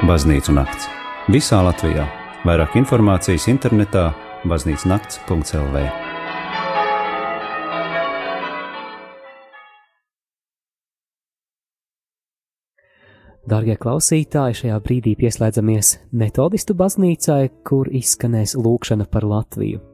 Baznīcu nakts. Visā Latvijā. Vairāk informācijas internetā baznīcnakts.lv. Darbie klausītāji, šajā brīdī pieslēdzamies metodistu baznīcai, kur izskanēs lūkšana par Latviju.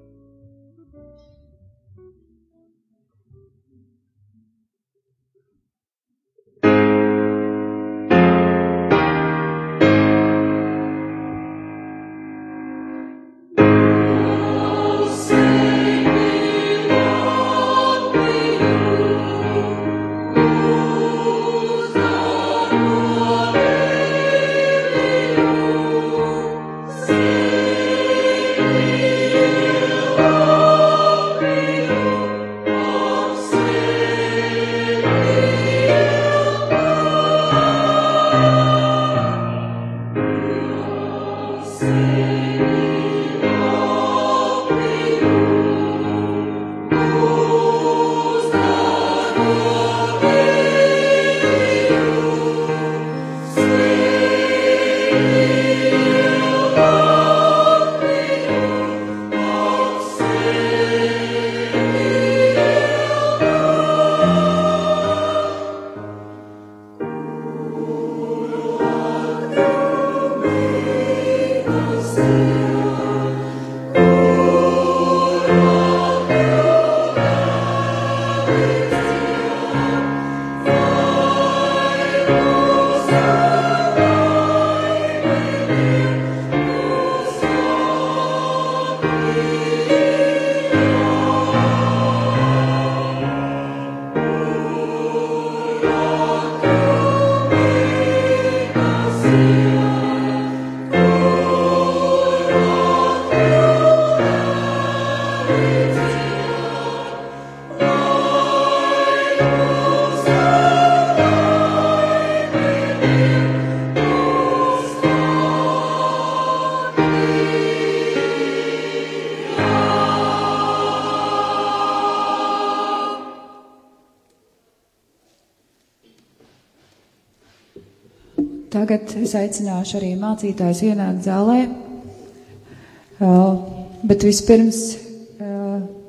Tagad es aicināšu arī mācītājus ienākt zālē. Bet vispirms,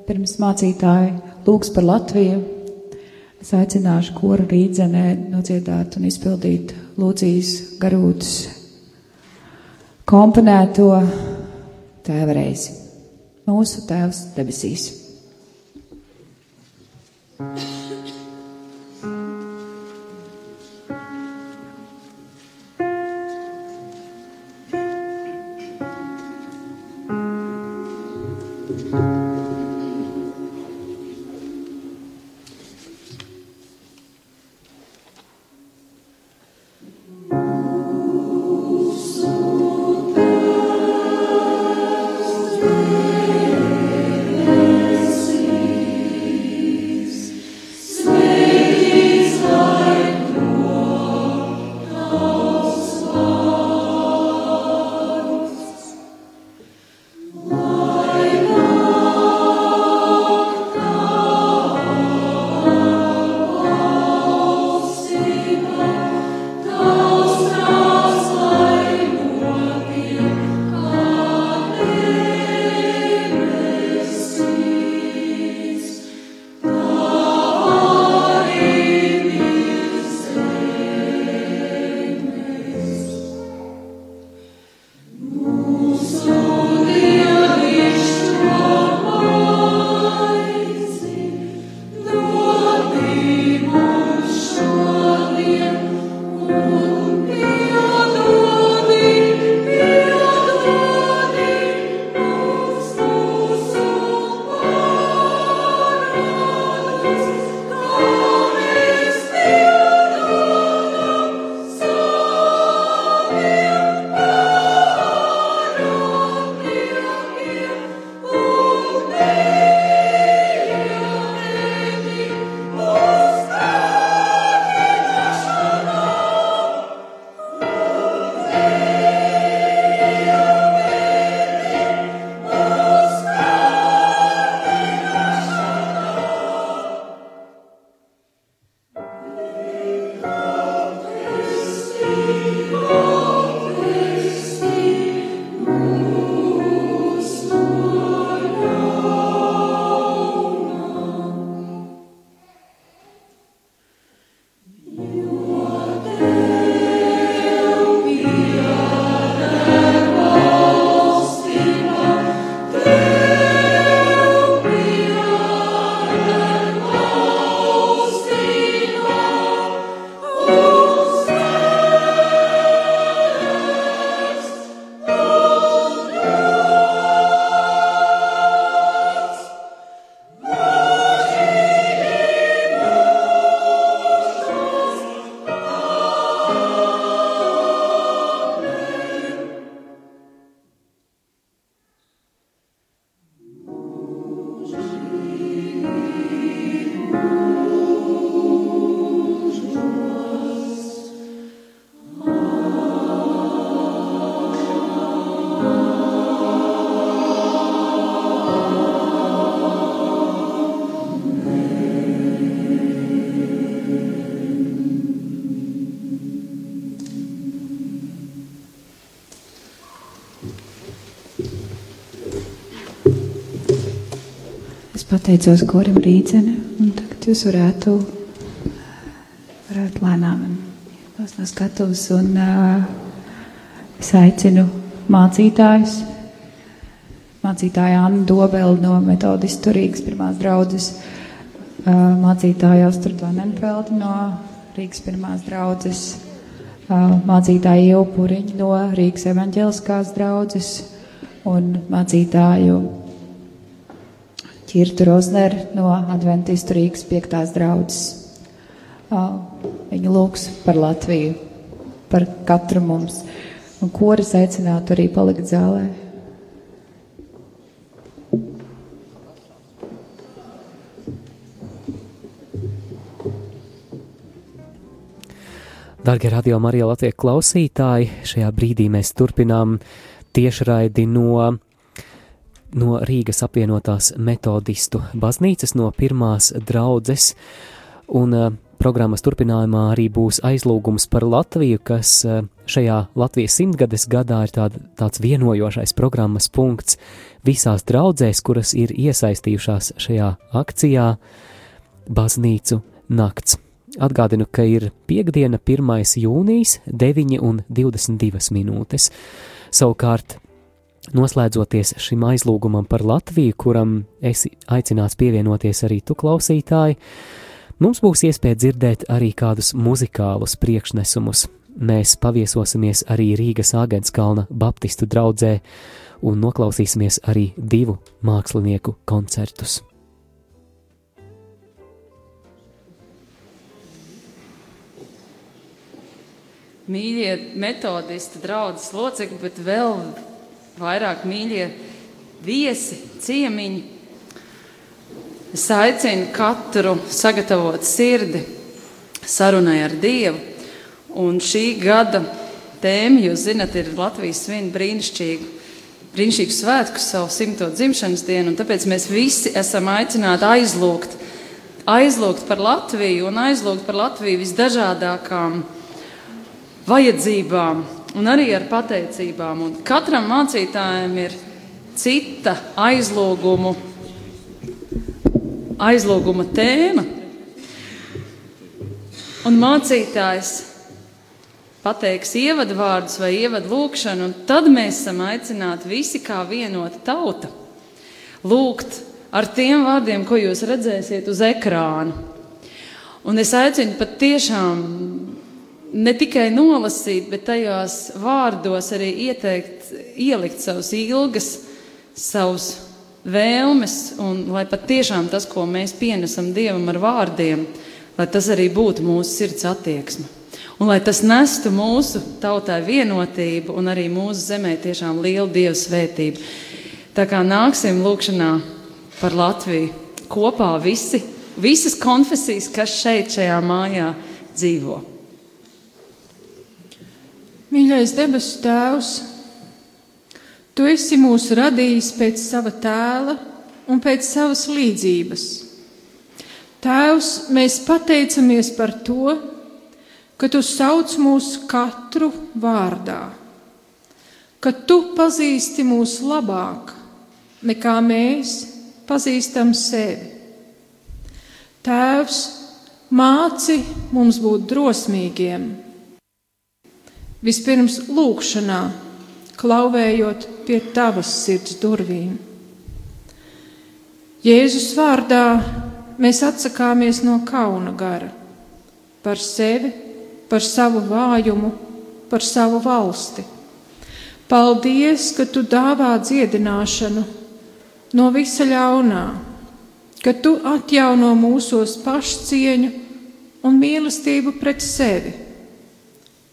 pirms mācītāji lūgs par Latviju, es aicināšu koru rīdzenē nodziedāt un izpildīt Lūcijas garūtas komponēto tēva reizi. Mūsu tēvs debesīs. Thank you. Pateicos korim rīdzene, un tagad jūs varētu, varētu lēnām tos no skatuves, un uh, es aicinu mācītājus, mācītāja Anna Dobeli no metodistu Rīgas pirmās draudzes, uh, mācītāja Ostrudva Nenfeldi no Rīgas pirmās draudzes, uh, mācītāja Ielpuriņa no Rīgas evaņģeliskās draudzes un mācītāju Kirtu Rozneru no Adventistu Rīgas piektās draudzes. Viņa lūgs par Latviju, par katru mums. Un koris aicinātu arī palikt zālē. Darbie radio Marija Latvijas klausītāji, šajā brīdī mēs turpinām tiešraidi no no Rīgas apvienotās metodistu baznīcas, no pirmās draudzes, un uh, programmas turpinājumā arī būs aizlūgums par Latviju, kas uh, šajā Latvijas simtgades gadā ir tād, tāds vienojošais programmas punkts visās draudzēs, kuras ir iesaistījušās šajā akcijā Baznīcu nakts. Atgādinu, ka ir piekdiena, 1. jūnijas, 9 un 22 minūtes. Savukārt Noslēdzoties šim aizlūgumam par Latviju, kuram esi aicināts pievienoties arī tu klausītāji, mums būs iespēja dzirdēt arī kādus muzikālus priekšnesumus. Mēs paviesosimies arī Rīgas Āgenskalna Baptistu draugzē un noklausīsimies arī divu mākslinieku koncertus. Mīļie metodisti, draugi, locekļi, bet vēl vairāk mīļie viesi, ciemiņi. Es aicinu katru sagatavot sirdi sarunai ar Dievu. Un šī gada tēma, jūs zinat, ir Latvijas svin brīnišķīgu, brīnišķīgu svētku savu simto dzimšanas dienu, un tāpēc mēs visi esam aicināti aizlūgt, aizlūgt par Latviju un aizlūgt par Latviju visdažādākām vajadzībām, un arī ar pateicībām. Un katram mācītājam ir cita aizlūgumu, aizlūguma tēma. Un mācītājs pateiks ievadvārdus vai ievadlūkšanu, un tad mēs esam aicināti visi kā vienota tauta lūgt ar tiem vārdiem, ko jūs redzēsiet uz ekrāna. Un es aicinu pat tiešām ne tikai nolasīt, bet tajos vārdos arī ieteikt, ielikt savus ilgas, savus vēlmes, un lai pat tiešām tas, ko mēs pienesam Dievam ar vārdiem, lai tas arī būtu mūsu sirds attieksme. Un lai tas nestu mūsu tautai vienotību un arī mūsu zemē tiešām lielu Dievu svētību. Tā kā nāksim lūkšanā par Latviju kopā visi, visas konfesijas, kas šeit šajā mājā dzīvo. Mīļais debesu Tēvs, Tu esi mūs radījis pēc sava tēla un pēc savas līdzības. Tēvs, mēs pateicamies par to, ka Tu sauc mūs katru vārdā, ka Tu pazīsti mūs labāk nekā mēs pazīstam sevi. Tēvs, māci mums būt drosmīgiem Vispirms lūkšanā, klauvējot pie tavas sirds durvīm. Jēzus vārdā mēs atsakāmies no kauna gara par sevi, par savu vājumu, par savu valsti. Paldies, ka tu dāvā dziedināšanu no visa ļaunā, ka tu atjauno mūsos pašcieņu un mīlestību pret sevi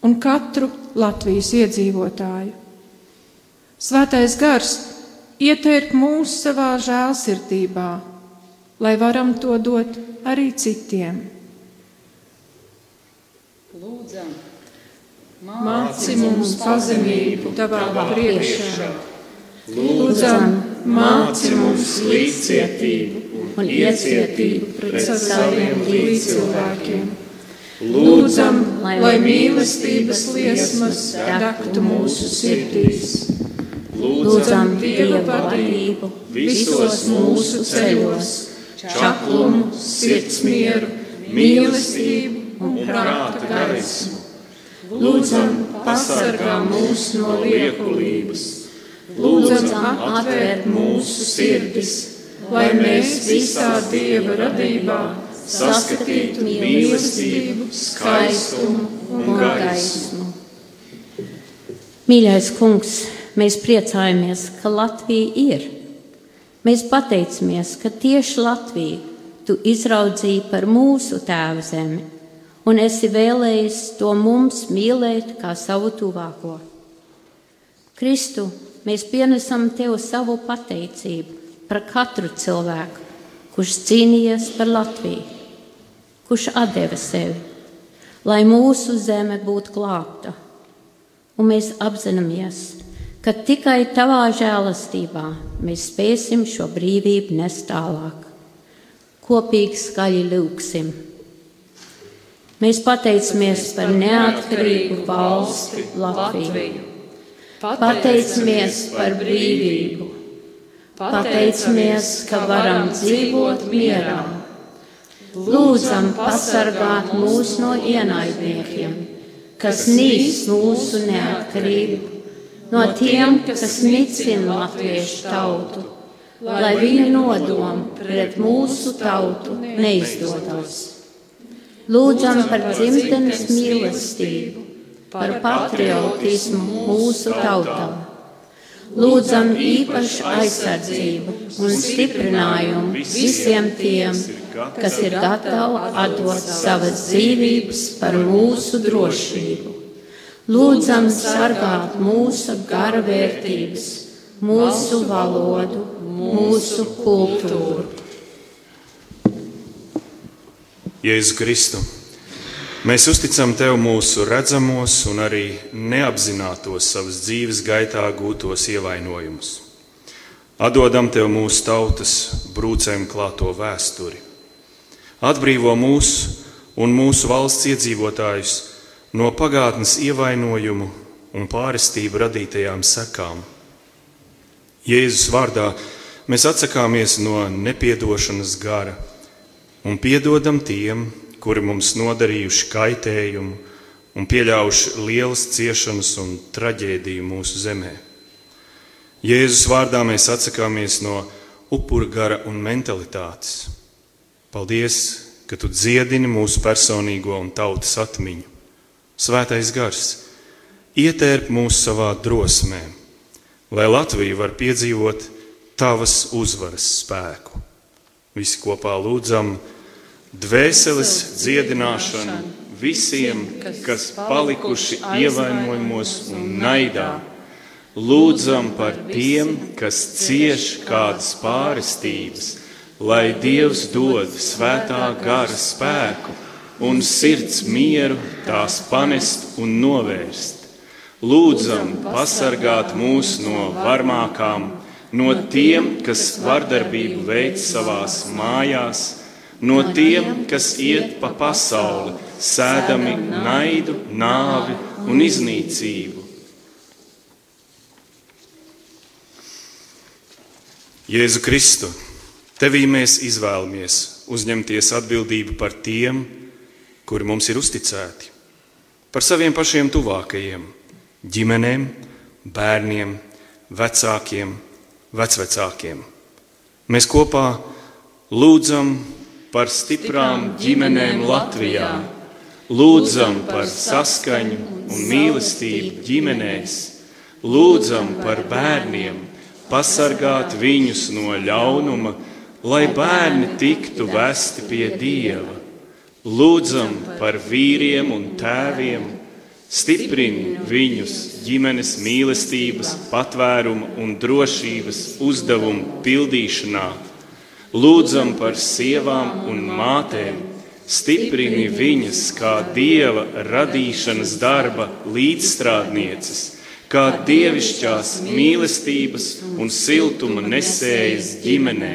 un katru Latvijas iedzīvotāju. Svētais gars ietērp mūs savā žēlsirdībā, lai varam to dot arī citiem. Lūdzam, māci mums pazemību tavā priekšā. Lūdzam, māci mums līdzcietību un iecietību pret saviem līdzcilvēkiem Lūdzam, lai mīlestības liesmas daktu mūsu sirdīs. lūdzam Dieva vadību visos mūsu ceļos, čaklumu, sirdsmieru, mīlestību un prāta gaismu. Lūdzam, pasargā mūs no liekulības, lūdzam, atvērt mūsu sirdis, lai mēs visā Dieva radībā saskatītu mīlestību, skaistumu un gaismu. Mīļais kungs, mēs priecājamies, ka Latvija ir. Mēs pateicamies, ka tieši Latviju tu izraudzīji par mūsu tēvu zemi, un esi vēlējis to mums mīlēt kā savu tuvāko. Kristu, mēs pienesam tev savu pateicību par katru cilvēku, kurš cīnījies par Latviju, kurš deva sevi, lai mūsu zeme būtu glābta un mēs apzināmies, ka tikai tavā žēlastībā mēs spēsim šo brīvību nest tālāk. Kopīgi skaļi lūgsim. Mēs pateicamies par neatkarīgu valsti Latviju. Pateicamies par brīvību. Pateicamies, ka varam dzīvot mierā. Lūdzam pasargāt mūs no ienaidniekiem kas nīst mūsu neatkarību, no tiem, kas nicina latviešu tautu, lai viņa nodomi pret mūsu tautu neizdotos. Lūdzam par dzimtenes mīlestību, par patriotismu mūsu tautām Lūdzam īpašu aizsardzību un stiprinājumu visiem tiem, kas ir gatavi atdot savas dzīvības par mūsu drošību. Lūdzam sargāt mūsu gara vērtības, mūsu valodu, mūsu kultūru. Jēzu Kristu! Mēs uzticam Tev mūsu redzamos un arī neapzinātos savas dzīves gaitā gūtos ievainojumus. Atdodam Tev mūsu tautas brūcēm klāto vēsturi. Atbrīvo mūsu un mūsu valsts iedzīvotājus no pagātnes ievainojumu un pārestību radītajām sekām. Jēzus vārdā mēs atsakāmies no nepiedošanas gara un piedodam tiem, kuri mums nodarījuši kaitējumu un pieļaujuši lielas ciešanas un traģēdiju mūsu zemē. Jēzus vārdā mēs atsakāmies no upura gara un mentalitātes. Paldies, ka tu dziedini mūsu personīgo un tautas atmiņu. Svētais gars, ietērp mūs savā drosmē, lai Latvija var piedzīvot tavas uzvaras spēku. Visi kopā lūdzam, dvēseles dziedināšanu visiem, kas palikuši ievainojumos un naidā. Lūdzam par tiem, kas cieš kādas pārestības, lai Dievs dod svētā gara spēku un sirds mieru tās panest un novērst. Lūdzam pasargāt mūs no varmākām, no tiem, kas vardarbību veids savās mājās no tiem, kas iet pa pasauli, sēdami naidu, nāvi un iznīcību. Jēzu Kristu, tevī mēs izvēlamies uzņemties atbildību par tiem, kuri mums ir uzticēti, par saviem pašiem tuvākajiem, ģimenēm, bērniem, vecākiem, vecvecākiem. Mēs kopā lūdzam par stiprām ģimenēm Latvijā. Lūdzam par saskaņu un mīlestību ģimenēs, lūdzam par bērniem, pasargāt viņus no ļaunuma, lai bērni tiktu vesti pie Dieva. Lūdzam par vīriem un tēviem, stiprini viņus ģimenes mīlestības, patvēruma un drošības uzdevumu pildīšanā Lūdzam par sievām un mātēm, stiprini viņas kā dieva radīšanas darba līdzstrādnieces, kā dievišķās mīlestības un siltuma nesējas ģimenē.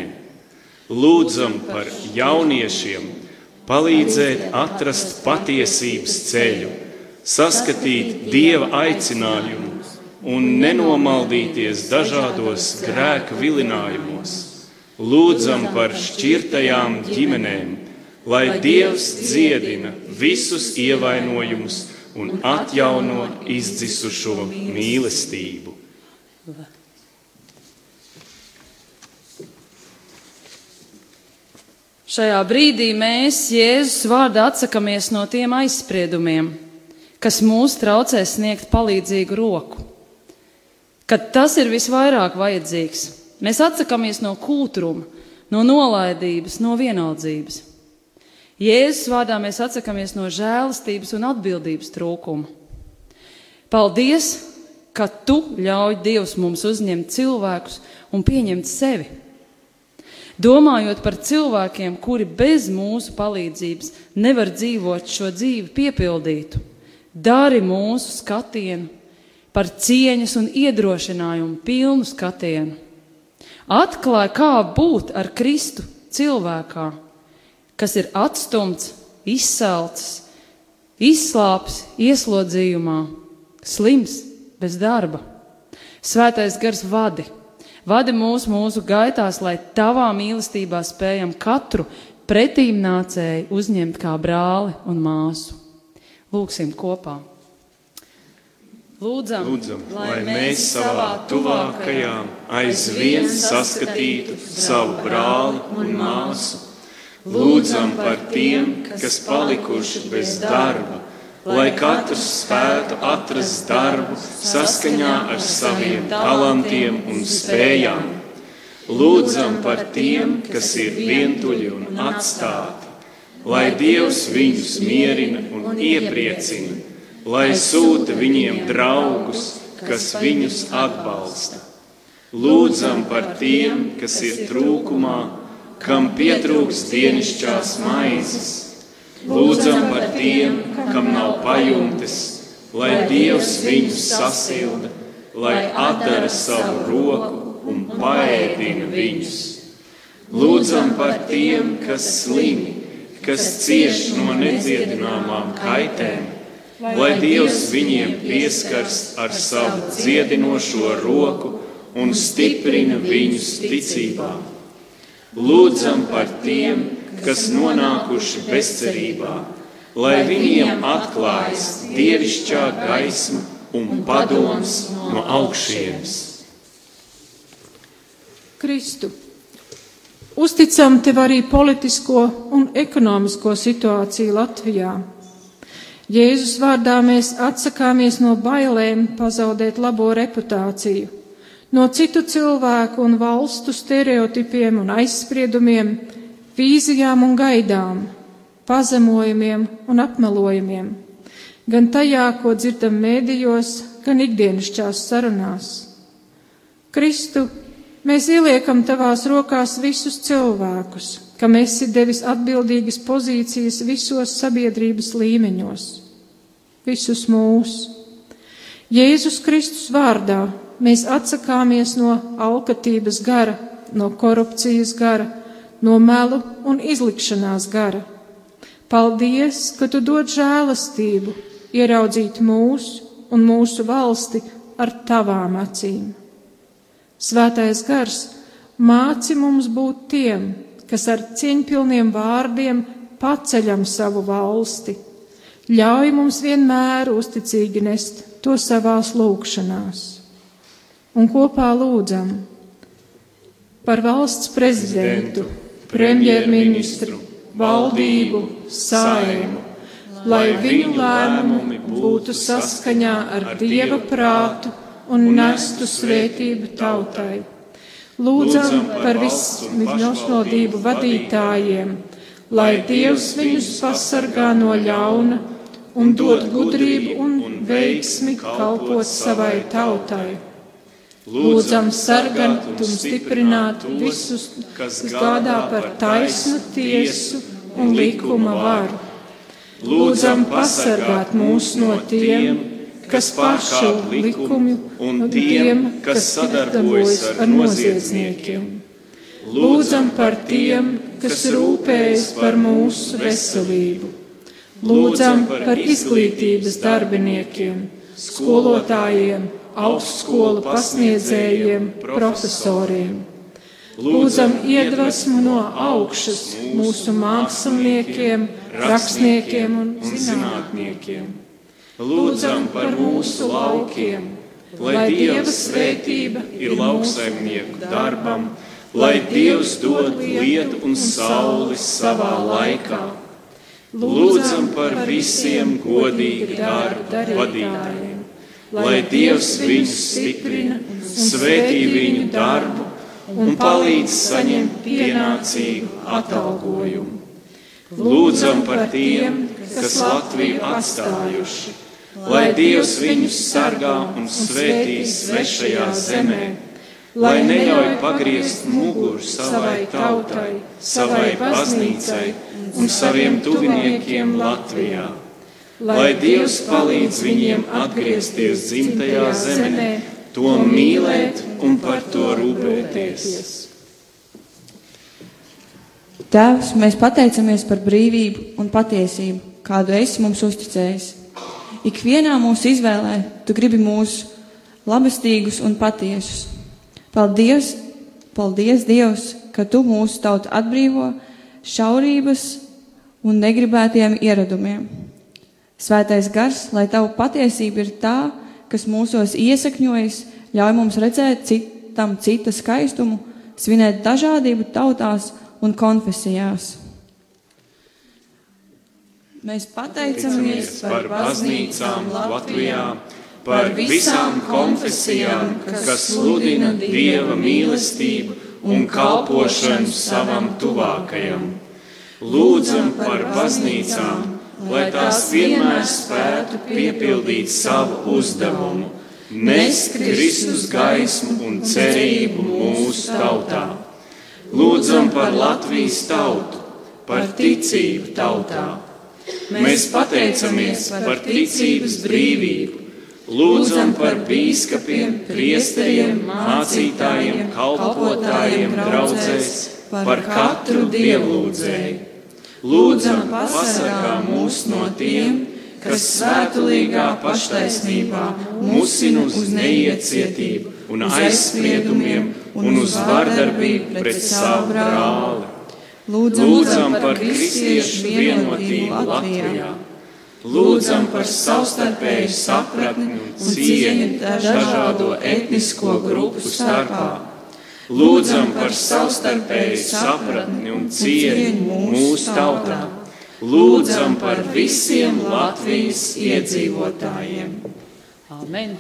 Lūdzam par jauniešiem, palīdzēt atrast patiesības ceļu, saskatīt dieva aicinājumu un nenomaldīties dažādos grēka vilinājumos. Lūdzam par šķirtajām ģimenēm, lai Dievs dziedina visus ievainojumus un atjauno izdzisušo mīlestību. Šajā brīdī mēs Jēzus vārdā atsakāmies no tiem aizspriedumiem, kas mūs traucē sniegt palīdzīgu roku. Kad tas ir visvairāk vajadzīgs, mēs atsakāmies no kūtruma, no nolaidības, no vienaldzības. Jēzus vārdā mēs atsakāmies no žēlastības un atbildības trūkuma. Paldies, ka tu ļauj Dievs mums uzņemt cilvēkus un pieņemt sevi Domājot par cilvēkiem, kuri bez mūsu palīdzības nevar dzīvot šo dzīvi piepildītu, dari mūsu skatienu par cieņas un iedrošinājumu pilnu skatienu. Atklāj, kā būt ar Kristu cilvēkā, kas ir atstumts, izsalcis, izslāpis ieslodzījumā, slims, bez darba. Svētais gars vadi Vadi mūs mūsu gaitās, lai tavā mīlestībā spējam katru pretīm nācēju uzņemt kā brāli un māsu. Lūksim kopā. Lūdzam, Lūdzam lai, mēs savā tuvākajā aizvien saskatītu savu brāli un māsu. Lūdzam par tiem, kas palikuši bez darba. lai katrs spētu atrast darbu saskaņā ar saviem talantiem un spējām. Lūdzam par tiem, kas ir vientuļi un atstāti, lai Dievs viņus mierina un iepriecina, lai sūta viņiem draugus, kas viņus atbalsta. Lūdzam par tiem, kas ir trūkumā, kam pietrūks dienasčās maizes Lūdzam par tiem, kam nav pajumtes, lai Dievs viņus sasilda, lai atdara savu roku un paēdina viņus. Lūdzam par tiem, kas slimi, kas cieš no nedziedināmām kaitēm, lai Dievs viņiem pieskars ar savu dziedinošo roku un stiprina viņus ticībā. Lūdzam par tiem, kas nonākuši bezcerībā, lai viņiem atklājas dievišķā gaisma un padoms no augšienes. Kristu, uzticam tev arī politisko un ekonomisko situāciju Latvijā. Jēzus vārdā mēs atsakāmies no bailēm pazaudēt labo reputāciju, no citu cilvēku un valstu stereotipiem un aizspriedumiem, vīzijām un gaidām, pazemojumiem un apmelojumiem, gan tajā, ko dzirdam mēdījos, gan ikdienišķās sarunās. Kristu, mēs ieliekam tavās rokās visus cilvēkus, kam esi devis atbildīgas pozīcijas visos sabiedrības līmeņos, visus mūsu. Jēzus Kristus vārdā mēs atsakāmies no alkatības gara, no korupcijas gara, no melu un izlikšanās gara. Paldies, ka tu dod žēlastību, ieraudzīt mūsu un mūsu valsti ar tavām acīm. Svētais gars māci mums būt tiem, kas ar cieņpilniem vārdiem paceļam savu valsti, ļauj mums vienmēr uzticīgi nest to savās lūgšanās. Un kopā lūdzam par valsts prezidentu premjerministru, valdību, saimu, lai viņu lēmumi būtu saskaņā ar Dieva prātu un nestu svētību tautai. Lūdzam par vismīļošodību vadītājiem, lai Dievs viņus pasargā no ļauna un dod gudrību un veiksmi kalpot savai tautai Lūdzam, sargāt un stiprināt visus, kas gādā par taisnu tiesu un likuma varu. Lūdzam, pasargāt mūs no tiem, kas pāršauj likumu un tiem, kas sadarbojas ar noziedzniekiem. Lūdzam par tiem, kas rūpējas par mūsu veselību. Lūdzam par izglītības darbiniekiem skolotājiem, augstskolu pasniedzējiem, profesoriem. Lūdzam iedvesmu no augšas mūsu māksliniekiem, rakstniekiem un zinātniekiem. Lūdzam par mūsu laukiem, lai Dieva svētība ir lauksaimnieku darbam, lai Dievs dod lietu un sauli savā laikā. Lūdzam par visiem godīgi darbu vadītājiem, lai Dievs viņus stiprina, svētī viņu darbu un palīdz saņemt pienācīgu atalgojumu. Lūdzam par tiem, kas Latviju atstājuši, lai Dievs viņus sargā un svētī svešajā zemē, lai neļauj pagriezt muguru savai tautai, savai baznīcai un saviem tuviniekiem Latvijā. Lai Dievs palīdz viņiem atgriezties dzimtajā zemē, to mīlēt un par to rūpēties. Tēvs, mēs pateicamies par brīvību un patiesību, kādu esi mums uzticējis. Ikvienā mūsu izvēlē tu gribi mūs labestīgus un patiesus. Paldies, paldies Dievs, ka tu mūsu tautu atbrīvo šaurības un negribētiem ieradumiem. Svētais gars, lai tavu patiesība ir tā, kas mūsos iesakņojas, ļauj mums redzēt citam cita skaistumu, svinēt dažādību tautās un konfesijās. Mēs pateicamies par baznīcām Latvijā, par visām konfesijām, kas sludina Dieva mīlestību un kalpošanu savam tuvākajam. Lūdzam par baznīcām, lai tās vienmēr spētu piepildīt savu uzdevumu, nest Kristus gaismu un cerību mūsu tautā. Lūdzam par Latvijas tautu, par ticību tautā. Mēs pateicamies par ticības brīvību, Lūdzam par bīskapiem, priesteriem, mācītājiem, kalpotājiem, draudzēs, par katru dievlūdzēju. Lūdzam, pasargā mūs no tiem, kas svētulīgā paštaisnībā musina uz neiecietību un aizspriedumiem un uz vardarbību pret savu brāli. Lūdzam par kristiešu vienotību Latvijā. Lūdzam par savstarpēju sapratni un cieņu dažādo etnisko grupu starpā. Lūdzam par savstarpēju sapratni un cieņu mūsu tautā. Lūdzam par visiem Latvijas iedzīvotājiem. Amen.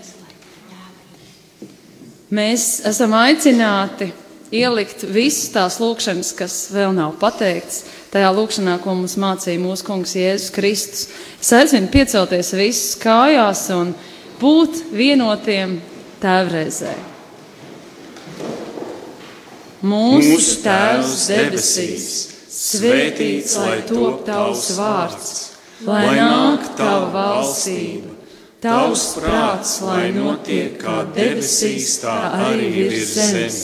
Mēs esam aicināti ielikt visas tās lūkšanas, kas vēl nav pateikts, tajā lūkšanā, ko mums mācīja mūsu kungs Jēzus Kristus. Es aicinu piecelties visus kājās un būt vienotiem tēvreizē. Mūsu, Tēvs debesīs, svētīts lai top tavs vārds, lai nāk tava valstība, tavs prāts, lai notiek kā debesīs, tā arī virs zemes.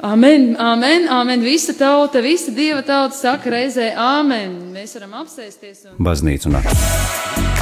Amen, amen, amen. Visa tauta, visa dieva tauta saka reizē amen. Mēs varam apsēsties. Un... Baznīcu nakts.